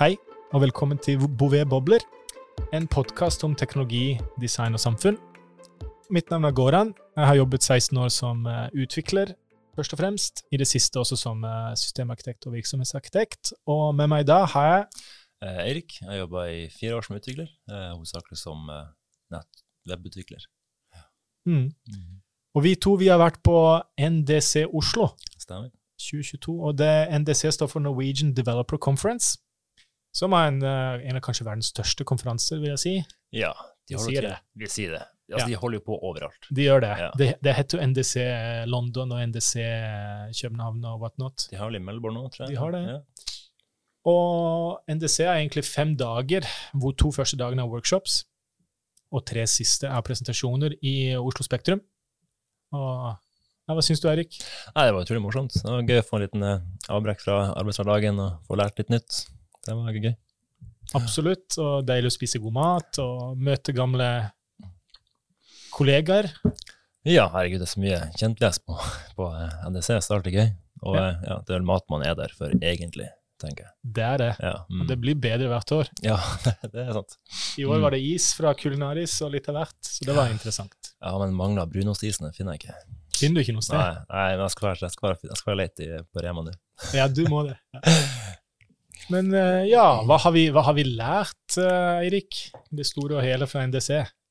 Hei, og velkommen til Bouvet Bobler, en podkast om teknologi, design og samfunn. Mitt navn er Goran. Jeg har jobbet 16 år som eh, utvikler, først og fremst. I det siste også som eh, systemarkitekt og virksomhetsarkitekt. Og med meg da har jeg Eh, Eirik, jeg jobba i fire år som utvikler, eh, hovedsakelig som eh, nett-webutvikler. mm. Og vi to vi har vært på NDC Oslo Stemmer. 2022. Og det NDC står for Norwegian Developer Conference, som er en, eh, en av kanskje verdens største konferanser, vil jeg si. Ja, de holder sier det. Vi sier det. Altså, Ja. De holder jo på overalt. De gjør det. Ja. Det, det heter jo NDC London og NDC København og whatnot. De har vel i Melbourne nå, tror jeg. De har det. Ja. Og NDC er egentlig fem dager, hvor to første dagene er workshops, og tre siste er presentasjoner i Oslo Spektrum. Og ja, Hva syns du, Eirik? Det var utrolig morsomt. Det var gøy å få en liten eh, avbrekk fra arbeidshverdagen og få lært litt nytt. Det var gøy. Absolutt. Og deilig å spise god mat og møte gamle kollegaer. Ja, herregud, det er så mye kjentles på, på eh, NDC, så det er alltid gøy. Og Ja. eh, ja, det er vel mat man er der for, egentlig, tenker jeg. Det er det. Ja, mm. Og det blir bedre hvert år. ja det er sant. I år Mm. var det is fra Kulinaris og litt av hvert, så det var interessant. Ja, men mangla brunostisen, den finner jeg ikke. Finner du ikke noe sted? Nei, nei men jeg skal være, jeg skal være, jeg skal være leit på Rema nå. Ja, du må det. Ja. Men eh, ja, hva har vi, hva har vi lært, eh, Eirik? Det store og hele fra NDC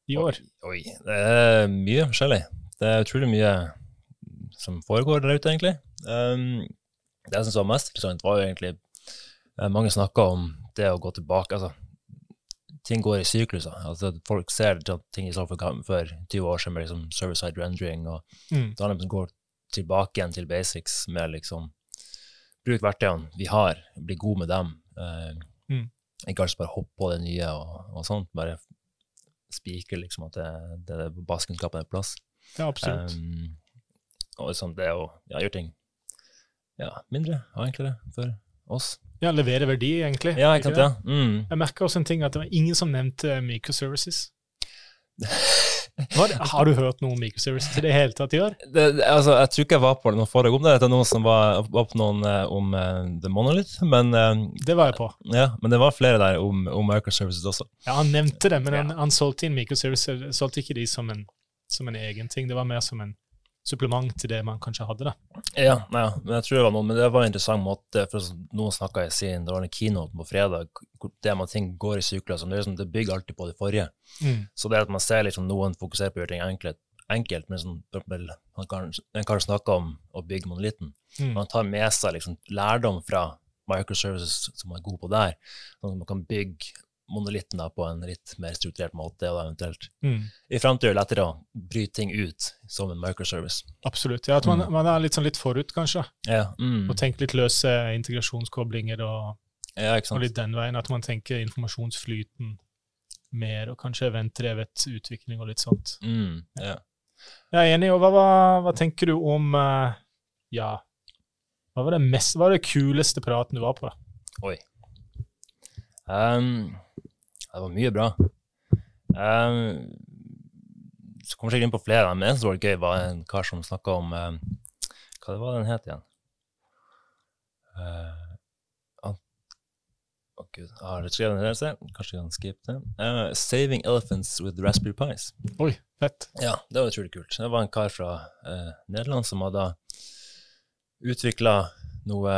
i år? Oi, det er mye forskjellig. Det er utrolig mye som foregår der ute, egentlig. Um, det jeg syns var mest interessant, var jo egentlig eh, Mange snakka om det å gå tilbake altså, Ting går i sykluser. Altså, folk ser ting i stedet for, for 20 år siden med liksom, service-side rendering, og Mm. det handler om å gå tilbake igjen til basics med liksom Bruk verktøyene vi har, bli god med dem. Uh, Mm. Ikke altså bare hoppe på det nye og, og sånt. Bare spikre liksom at det, det, det basiskunnskapen er på plass. Ja, absolutt. Um, og liksom det å ja, gjøre ting ja, mindre og enklere for oss. Ja, levere verdi, egentlig. Ja, ikke sant, ja. Mm. Jeg merka også en ting, at det var ingen som nevnte microservices. Er har du hørt noe om microservices i det hele tatt i år? Det, det, altså, jeg tror ikke jeg var på noen forrige om det. Det er noen som var, var på noen eh, om uh, The Monolith, men, uh, Det var jeg på. ja, men det var flere der om, om microservices også. Ja, Han nevnte det, men han, han solgte inn microservices, solgte ikke de som en, som en egen ting. Det var mer som en supplement til det man kanskje hadde. da. Ja, ja, men jeg tror det var noe, men det var en interessant måte, for sånn- noen snakka i sin, det var en keynote på fredag, det med at ting går i sykler, det, er liksom, det bygger alltid på det forrige. Så det at man ser liksom noen fokuserer på å gjøre ting enkelt, enkelt men sånn, man, kan, en kar snakka om å bygge monolitten. Mm. Man tar med seg liksom lærdom fra microservices som man er god på der, sånn at man kan bygge monolitten da på en litt mer strukturert måte, og da eventuelt Mm. i framtida er lettere å bryte ting ut som en microservice. Absolutt. Ja, At man, Mm. man er litt sånn litt forut, kanskje. Ja, mm. Og tenker litt løse integrasjonskoblinger og, ja og litt den veien. At man tenker informasjonsflyten mer, og kanskje eventdrevet utvikling og litt sånt. Mm, ja. Jeg er enig. Og hva, hva, hva tenker du om uh, Ja, hva var det mest, hva var det kuleste praten du var på? da? Oi. Um, det var mye bra. Um, så kommer sikkert inn på flere, men en som var gøy, var en kar som snakka om um, Hva det var den het igjen? Uh, Å, gud, jeg har skrevet den her. Kanskje jeg kan skippe det. Uh, 'Saving Elephants with Raspberry Pies'. Oi, fett. Ja, det var utrolig kult. Det var en kar fra uh, Nederland som hadde utvikla noe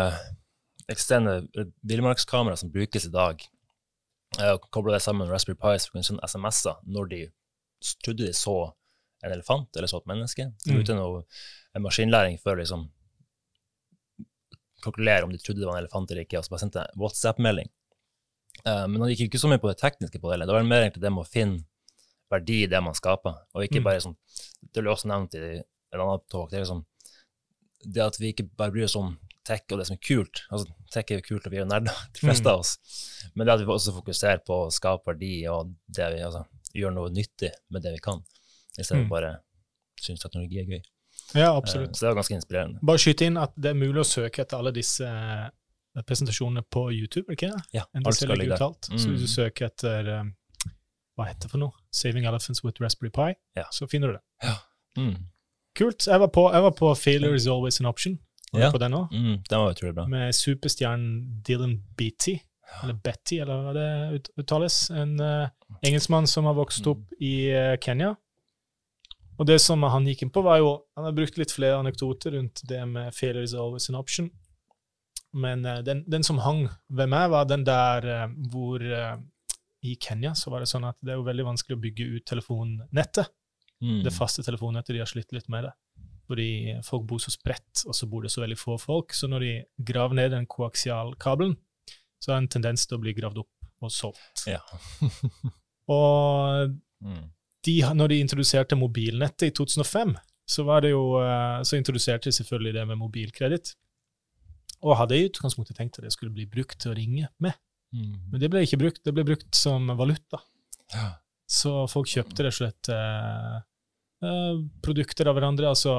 eksterne villmarkskamera som brukes i dag. Eh, og Kobla det sammen med Raspberry Pis for å kunne sende SMS-er når de trodde de så en elefant eller så et menneske. Mm. Uten noe maskinlæring for å liksom kalkulere om de trodde det var en elefant eller ikke, og så bare sendte jeg WhatsApp-melding. Uh, men han gikk ikke så mye på det tekniske på det, det var mer egentlig det med å finne verdi i det man skaper, og ikke Mm. bare sånn Det ble også nevnt i en annen talk. Det er liksom det at vi ikke bare bryr oss om tech og det som er kult. altså Tech er jo kult, og vi er jo nerder, de fleste Mm. av oss. Men det at vi også fokuserer på å skape verdi og det vi, altså, gjøre noe nyttig med det vi kan, i stedet Mm. bare synes teknologi er gøy. Ja, Eh, absolutt. Så det var ganske inspirerende. Bare skyte inn at det er mulig å søke etter alle disse eh, presentasjonene på YouTube, er det ikke det? Ja, alt skal ligge der. Mm. Så hvis du Mm. søker etter eh, hva heter det for noe? 'Saving Elephants with Raspberry Pi', Ja. så finner du det. Mm. Kult. Jeg var på, jeg var på 'Failure is always an option'. Var Ja. på den også? Mm, den var utrolig bra. Med superstjernen Dylan Beatty. eller Betty, eller hva det uttales. En uh, engelskmann som har vokst opp i uh, Kenya. Og det som han gikk inn på, var jo Han har brukt litt flere anekdoter rundt det med 'failure is always an option'. Men uh, den, den som hang ved meg, var den der hvor I Kenya så var det sånn at det er jo veldig vanskelig å bygge ut telefonnettet. Mm. Det faste telefonnettet. De har slitt litt med det. Fordi folk bor så spredt, og så bor det så veldig få folk. Så når de graver ned den koaksialkabelen, så har den tendens til å bli gravd opp og solgt. Ja. Og Mm. de, når de introduserte mobilnettet i 2005, så, var det jo, eh, så introduserte de selvfølgelig det med mobilkreditt. Og hadde i utgangspunktet tenkt at det skulle bli brukt til å ringe med. Mm. Men det ble ikke brukt. Det ble brukt som valuta. Ja. Så folk kjøpte rett og slett eh, eh, produkter av hverandre, altså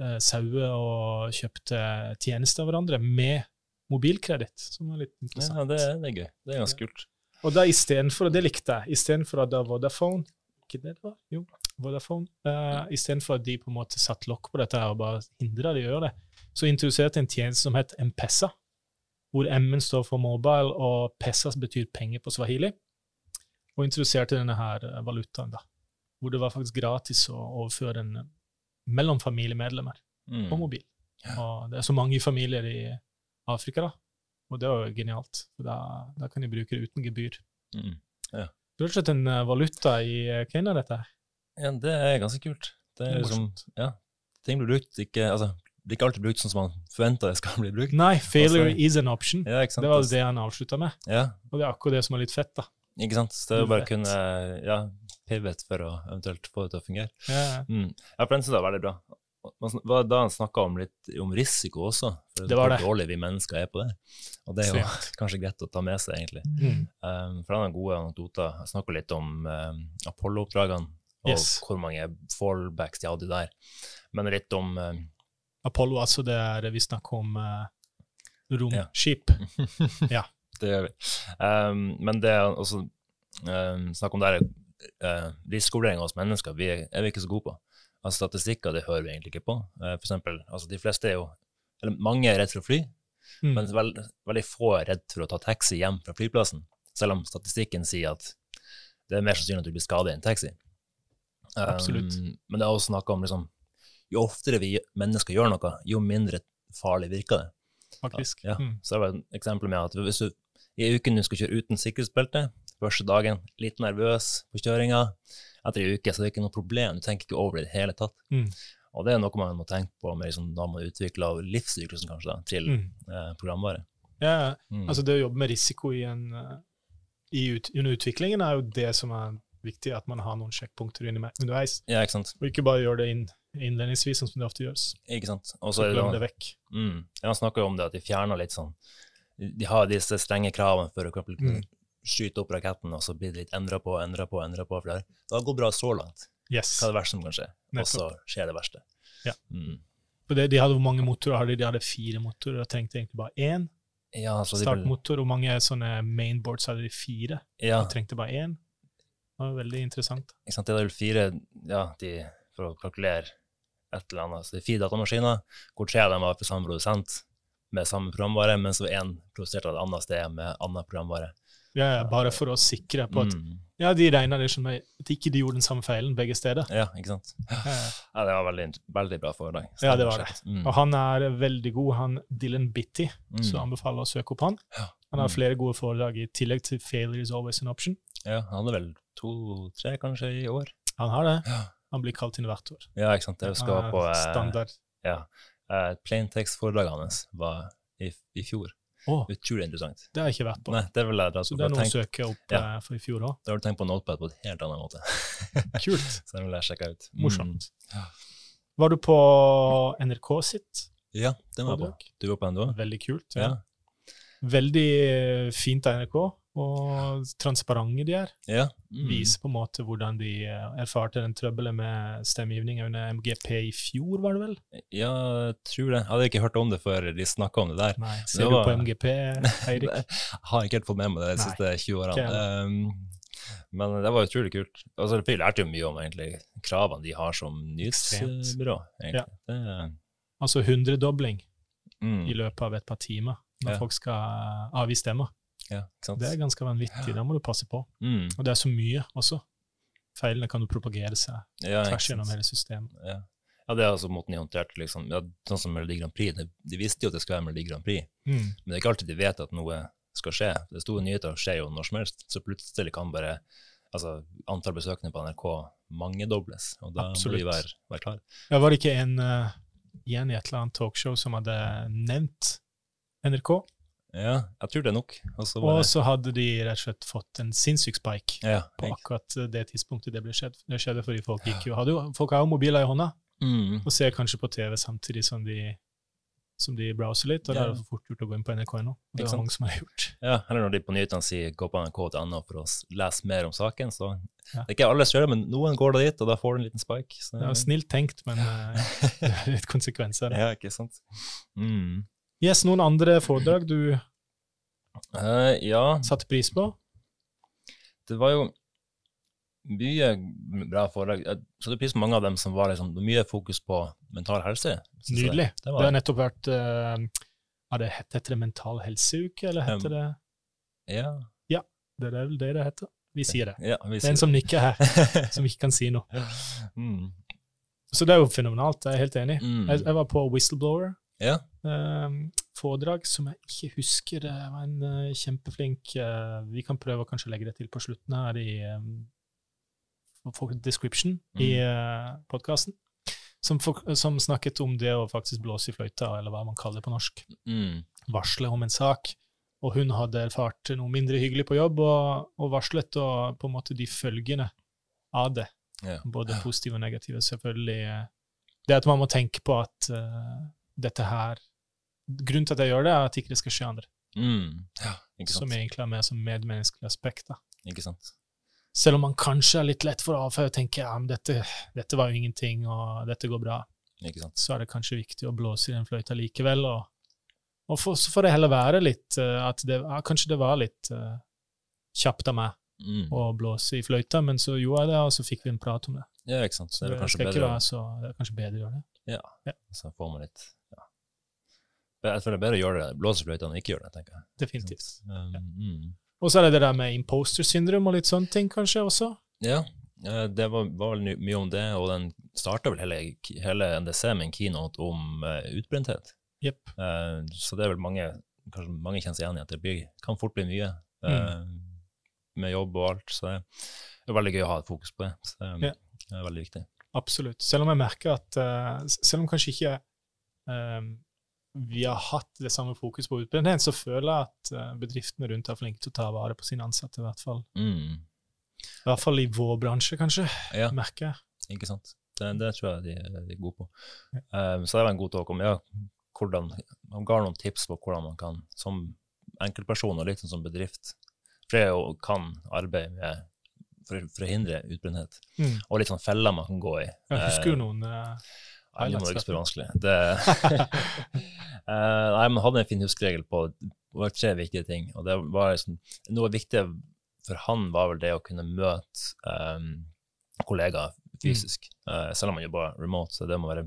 eh, sauer, og kjøpte tjenester av hverandre med mobilkreditt, som var litt interessant. ja, det, det er gøy. Det er ganske kult. Og da istedenfor, det likte jeg, istedenfor at da Vodafone ikke det det var? Jo, Vodafone. Uh, istedenfor at de på en måte satte lokk på dette og bare hindra de å gjøre det, så introduserte en tjeneste som het Mpessa, hvor M-en står for mobile, og Pessa betyr penger på swahili, og introduserte denne her eh, valutaen, da, hvor det var faktisk gratis å overføre den eh, mellom familiemedlemmer Mm. på mobil. Og det er så mange familier i Afrika, da, og det var jo genialt. For da, da kan de bruke det uten gebyr. Mm. Det Du har slett en eh, valuta i eh, Kenya, dette her. Ja, det er ganske kult. Det Det er er liksom, ja, ting blir brukt, ikke, altså, blir ikke alltid brukt sånn som man forventer det skal bli brukt. Nei, failure Altså- is an option. Ja? Det var det han avslutta med. Ja, Og det er akkurat det som er litt fett, da. ikke sant? Det er jo bare å kunne, ja, pivot for å eventuelt få det til å fungere. Ja, Mm. Ja, for den syns jeg var veldig bra. Man var da han snakka om litt om risiko også, for Det var hvor det. dårlig vi mennesker er på det. Og det er jo kanskje greit å ta med seg, egentlig. mm. Um, for han har gode anekdoter. Jeg snakka litt om um, Apollo-oppdragene, og Yes. hvor mange fallbacks de hadde der. Men litt om um, Apollo, altså, det er vi snakker om uh, romskip. Det gjør vi. Um, men det er også um, snakk om der uh, risikovurdering hos mennesker vi er, vi ikke så gode på. Altså Statistikker det hører vi egentlig ikke på. Uh, for eksempel, altså de fleste er jo eller Mange er redd for å fly, Mm. men veld, veldig få er redd for å ta taxi hjem fra flyplassen. Selv om statistikken sier at det er mer sannsynlig at du blir skadet i en taxi. Um, Absolutt. Men det er også snakk om liksom, jo oftere vi mennesker gjør noe, jo mindre farlig virker det. Faktisk. Ja. Mm. Så det var et eksempel med at hvis du i uken du skal kjøre uten sikkerhetsbelte, første dagen litt nervøs på kjøringa, etter en uke så er det ikke noe problem, du tenker ikke over det i det hele tatt. Mm. Og det er noe man må tenke på med liksom, da man utvikler livssyklusen kanskje da, til Mm. eh, programvare. Ja, Mm. altså det å jobbe med risiko i en, uh, i ut, under utviklingen er jo det som er viktig, at man har noen sjekkpunkter underveis, ja, ikke sant? og ikke bare gjøre det inn, innledningsvis, sånn som det ofte gjøres. Ikke sant? Og Så glem det vekk. mm, ja, man snakker jo om det at de fjerner litt sånn, de har disse strenge kravene for å kunne. Skyte opp raketten, og så blir det litt endret på, endret på, endret på, for det har gått bra så langt. Yes. Hva er det verste som kan skje? Og så skjer det verste. Ja. Mm. Det, de hadde hvor mange motorer de? De hadde fire motorer og trengte egentlig bare én. Ja, så de, Startmotor, og mange sånne mainboards hadde de fire ja, De trengte bare én. Det var veldig interessant. ikke sant? Det er vel fire ja, de, for å kalkulere et eller annet. Så det er fire datamaskiner, hvor tre av dem var for samme produsent med samme programvare, mens var én produsert av et annet sted med annen programvare. Ja, bare for å sikre på at Mm. ja, de regna det som at ikke de gjorde den samme feilen begge steder. Ja, ikke sant? Ja, det var veldig, veldig bra foredrag. Ja, det var det. Mm. Og han er veldig god, han Dylan Bitty, Mm. så jeg anbefaler å søke opp han. Han har Mm. flere gode foredrag i tillegg til 'Failure is always an option'. Ja, han er vel to-tre kanskje i år. Han har det. Ja, Han blir kalt inn hvert år. ja ikke sant? Det skal på eh, Standard. ja, eh, plaintext-foredraget hans var i, i fjor. Å, Utrolig interessant. det har jeg ikke vært på. Nei, det vil jeg dra Så det er noe å søke opp Ja. eh, for i fjor òg. Da har du tenkt på Notepad på en helt annen måte. Kult. Så den vil jeg sjekke ut. Mm. Morsomt. Ja. Var du på NRK sitt Ja, den var jeg på. Du var på den da? Veldig kult. Ja. Veldig fint av NRK, og transparente de er. ja. Mm. Viser på en måte hvordan de eh, erfarte den trøbbelet med stemmegivning under MGP i fjor, var det vel? Ja, jeg tror det. Jeg hadde ikke hørt om det før de snakka om det der. Nei, Ser Det du på MGP, Eirik? Jeg har ikke helt fått med meg det de siste 20 årene. Um, men det var utrolig kult. Altså, Vi lærte jo mye om egentlig kravene de har som nyhetsbyrå. egentlig. Det, Altså hundredobling mm, i løpet av et par timer når Ja. folk skal avgi stemmer. Ja? Det er ganske vanvittig. Da må du passe på. mm. Og det er så mye også. Feilene kan jo propagere seg ja, tvers gjennom hele systemet. Ja. ja, det er altså måten de håndterte liksom, ja, Sånn som Melodi Grand Prix. De, de visste jo at det skulle være Melodi Grand Prix, Mm. men det er ikke alltid de vet at noe skal skje. Det store nyheter skjer jo når som helst, så plutselig kan bare altså, antall besøkende på NRK mangedobles, og da Absolutt. må de være, være klare. Ja, var det ikke en uh, igjen i et eller annet talkshow som hadde nevnt NRK? Ja, jeg tror det er nok. Og så Og så hadde de rett og slett fått en sinnssyk spike ja, på akkurat det tidspunktet det ble skjedd. Det skjedde fordi folk gikk jo, jo, folk har jo mobiler i hånda mm, og ser kanskje på TV samtidig som de, som de browser litt, og Ja. da er det fort gjort å gå inn på NRK nå. Det er mange som har gjort. ja, eller når de på nyhetene sier 'gå på nrk.no for å lese mer om saken', så Ja. Det er ikke alle som gjør det, men noen går da dit, og da får du en liten spike. Så, Det var snilt tenkt, men eh, det er litt konsekvenser. Ja, ikke sant. Mm. Yes, noen andre foredrag du uh, ja, satte pris på? det var jo mye bra foredrag. Jeg satte pris på mange av dem som var liksom, mye fokus på mental helse. Nydelig. Det Det har nettopp vært uh, det, Heter det Mental helseuke, eller heter det ja, Det er vel det det heter? Vi sier det. ja, vi Det er en som nikker her, som ikke kan si noe. mm. Så det er jo fenomenalt, jeg er helt enig. Mm. Jeg, jeg var på Whistleblower. Ja. eh, foredrag som jeg ikke husker. Det var en eh, kjempeflink eh, Vi kan prøve å kanskje legge det til på slutten her i for description i uh, podkasten. Som, som snakket om det å faktisk blåse i fløyta, eller hva man kaller det på norsk. Mm. Varsle om en sak. Og hun hadde erfart noe mindre hyggelig på jobb, og, og varslet og på en måte de følgene av det. Ja. Både positive og negative. Selvfølgelig eh, det at man må tenke på at eh, dette her Grunnen til at jeg gjør det, er at ikke det skal skje andre. Mm. ja, ikke Som egentlig er mer som medmenneskelig aspekt. da. Ikke sant. Selv om man kanskje er litt lett for avfør og tenker ja, men dette, dette var jo ingenting, og dette går bra, Ikke sant. så er det kanskje viktig å blåse i den fløyta likevel. Og, og for, så får det heller være litt eh, at det, ja, Kanskje det var litt uh, kjapt av meg Mm. å blåse i fløyta, men så gjorde jeg det, og så fikk vi en prat om det. Ja, ikke sant. Så det er Det kanskje bedre, være så, det er kanskje bedre å gjøre det. Ja, så får man litt ja. Jeg føler det er bedre å gjøre det, blåse fløyta enn ikke gjøre det, tenker jeg. Definitivt. Um, mm. Og så er det det der med imposter syndrom og litt sånne ting, kanskje også. Ja, eh, det var, var vel mye om det, og den starta vel hele, hele NDC med en keynote om uh, utbrenthet. Yep. Uh, så det er vel mange, kanskje mange kjenner seg igjen i at det blir, kan fort bli mye eh, med jobb og alt. Så det er veldig gøy å ha et fokus på det. Så det, Ja. er veldig viktig. Absolutt. Selv om jeg merker at uh, Selv om kanskje ikke eh, vi har hatt det samme fokus på utbrenthet, så føler jeg at eh, bedriftene rundt er flinke til å ta vare på sine ansatte, i hvert fall. Mm. I hvert fall i vår bransje, kanskje, Ja, merker jeg. ikke sant. Det, det tror jeg de, de er gode på. Ja. Um, så det var en god talk om ja, hvordan, han ga noen tips på hvordan man kan, som enkeltperson og litt sånn som bedrift, for det jo kan arbeide med for, for å hindre utbrenthet. Mm. Og litt sånn feller man kan gå i. Jeg husker jo Eh, noen eh, Nei, må ikke spørre vanskelig. Det, uh, nei, men hadde en fin huskeregel på det var tre viktige ting. Og det var liksom, noe viktig for han var vel det å kunne møte um, kollegaer fysisk. Eh, selv om man jobber remote, så det må være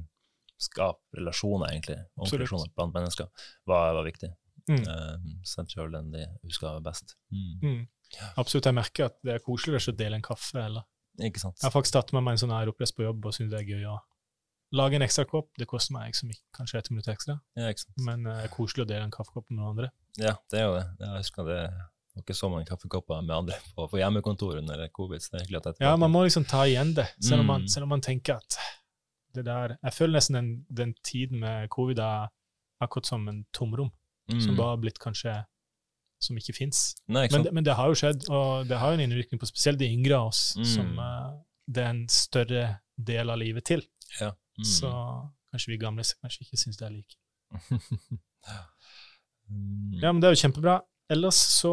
skape relasjoner, egentlig. Relasjoner blant mennesker var, var viktig. Mm. Uh, tror den de husker best. Mm. Mm. Absolutt. Jeg merker at det er koselig å dele en kaffe. eller Ikke sant? Jeg har faktisk tatt med meg en sånn aeropress på jobb og syns det er gøy å lage en ekstra kopp. Det koster meg liksom, kanskje ett minutt ekstra, Ja, men eh, er koselig å dele en kaffekopp med noen andre. Ja, det er jo det. Jeg husker det var ikke så mange kaffekopper med andre på, på hjemmekontoret under covid. så det er hyggelig at jeg Ja, man må liksom ta igjen det, selv om man, Mm. selv om man tenker at det der Jeg føler nesten den, den tiden med covid er akkurat som en tomrom, som Mm. bare har blitt kanskje Som ikke fins. Men, men det har jo skjedd, og det har jo en innvirkning på spesielt de yngre av oss, Mm. som uh, det er en større del av livet til. Ja. Mm. Så kanskje vi gamle kanskje ikke syns det er like. Mm. Ja, men det er jo kjempebra. Ellers så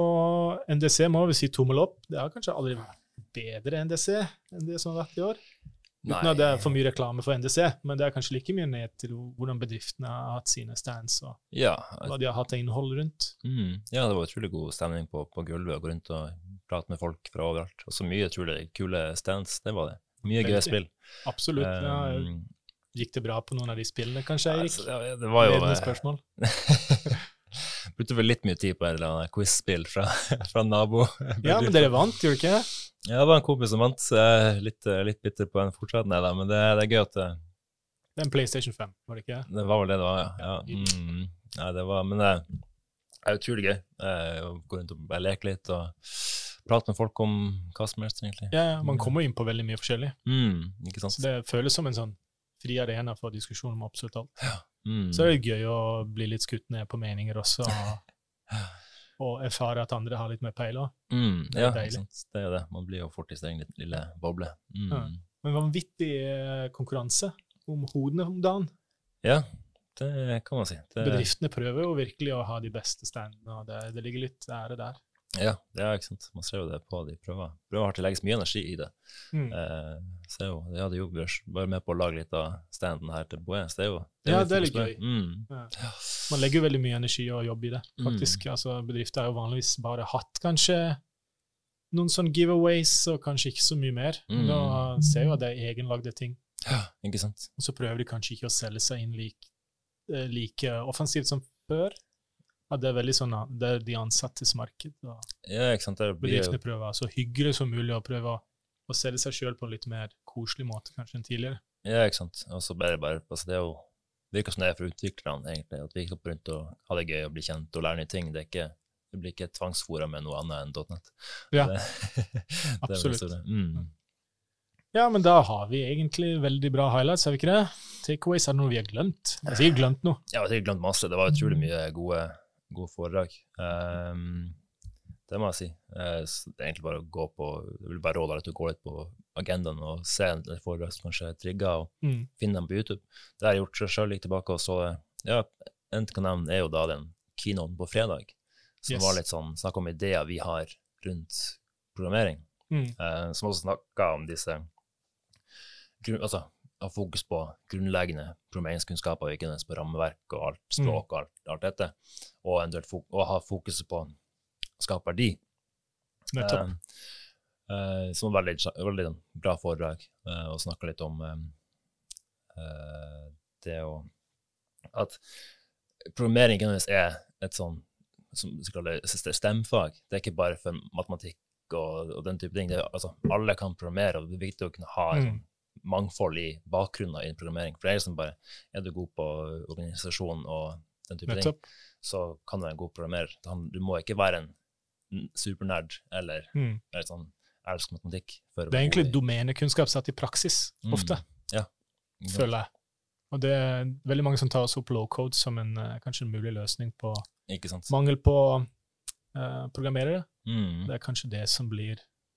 NDC må vi si tommel opp. Det har kanskje aldri vært bedre NDC enn det som har vært i år. Uten Nei. at det er for mye reklame for NDC, men det er kanskje like mye ned til hvordan bedriftene har hatt sine stands, og Ja, hva de har hatt av innhold rundt. mm. ja, det var utrolig god stemning på, på gulvet, å gå rundt og prate med folk fra overalt. Og så mye utrolig kule stands, det var det. Mye gøye spill. Absolutt. Ja, Um, gikk det bra på noen av de spillene, kanskje, Eirik? ja, det var jo Ledende eh, spørsmål. brukte vel litt mye tid på et eller annet quiz-spill fra, fra nabo. Ja, men dere vant, gjorde dere ikke? Ja, det var en kompis som vant. Litt, eh, litt bitter på en fortsatt, nei da, men det, det er gøy at det, Det er en PlayStation 5, var det ikke? det var vel det det var, ja. ja. Mm, nei, det var, men det er utrolig gøy eh, å gå rundt og bare leke litt og prate med folk om hva som helst, egentlig. Ja, ja, man kommer inn på veldig mye forskjellig. Mm, ikke sant? Så det føles som en sånn fri arena for diskusjon om absolutt alt. Mm. Så er det gøy å bli litt skutt ned på meninger også, og, og erfare at andre har litt mer peil òg. Mm, Det er ja, deilig. sant? det er det. Man blir jo fort i sin egen lille boble. Mm. Ja. Men vanvittig eh, konkurranse om hodene om dagen. Ja, det kan man si. Det, Bedriftene prøver jo virkelig å ha de beste standene, og det, det ligger litt ære der. Ja, ja, ikke sant. Man ser jo det på de prøver. Prøver hardt å legges mye energi i det. Mm. Eh, ser jo, ja, de jobber bare med på å lage litt av standen her til Boe. det er jo Ja, litt det er litt gøy. Mm. Ja. Man legger jo veldig mye energi og jobb i det, Mm. faktisk. Altså, bedrifter har jo vanligvis bare hatt kanskje noen sånne giveaways, og kanskje ikke så mye mer. Mm. Da ser jo at det er egenlagde ting, Ja, ikke sant. og så prøver de kanskje ikke å selge seg inn like, eh, like offensivt som før. At det er veldig sånn det er de ansattes marked. Ja, ikke sant. Det blir Bedriftene prøver så hyggelig som mulig å prøve å, selge seg sjøl på en litt mer koselig måte kanskje enn tidligere. Ja, ikke sant. Og så bare, bare altså det er jo virker som det er for utviklerne, egentlig. At vi ikke går rundt og ha det gøy og bli kjent og lære nye ting. Det, ikke, det blir ikke tvangsfora med noe annet enn .net. Ja, det, absolutt. det. Mm. Ja, men da har vi egentlig veldig bra highlights, har vi ikke det? Takeaways, er det noe vi har glemt? Jeg har sikkert glemt noe. Ja, Jeg har sikkert glemt masse. Det var utrolig mye gode, gode foredrag. Um, det må jeg si. Eh, det er egentlig bare å gå på Jeg vil bare råde deg til å gå litt på agendaen og se en foredrag som kanskje er trigga, og Mm. finne dem på YouTube. Det har jeg gjort sjøl. Gikk tilbake og så det. Ja, en kan nevne er jo da den keynoten på fredag, som Yes. var litt sånn snakk om ideer vi har rundt programmering. Mm. Eh, som også snakka om disse altså, ha fokus på grunnleggende programmeringskunnskaper, ikke nødvendigvis på rammeverk og alt språk og alt, alt dette, og eventuelt fok ha fokuset på å skape verdi. Nettopp. Eh, eh, som var veldig, veldig bra foredrag, eh, og snakka litt om eh, eh, det å At programmering nødvendigvis er et sånn som stemfag. Det er ikke bare for matematikk og, og den type ting. Det er, altså, alle kan programmere, og det er viktig å kunne ha Mm. Sånn mangfold i bakgrunnen i programmering. For det er liksom bare Er du god på organisasjon og den type ting, så kan du være en god programmerer. Du må ikke være en supernerd eller, Mm. eller sånn elsk matematikk. Det er egentlig domenekunnskap satt i praksis, Mm. ofte, Ja. føler jeg. Og det er veldig mange som tar oss opp low code som en, eh, kanskje en mulig løsning på mangel på uh, programmerere. Mm. Det er kanskje det som blir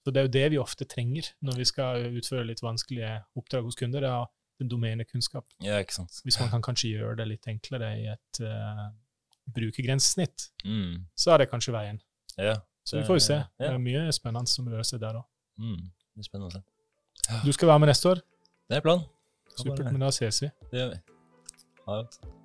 Så det er jo det vi ofte trenger når vi skal utføre litt vanskelige oppdrag hos kunder. Det er den domenekunnskap. Ja, ikke sant. Hvis man kan kanskje gjøre det litt enklere i et uh, brukergrensesnitt, Mm. så er det kanskje veien. Ja. Så vi får jo se. Det er mye spennende som rører seg der òg. Mm. Det er spennende. Du skal være med neste år. Det er planen. Supert, men da ses vi. Det gjør vi. Ha det.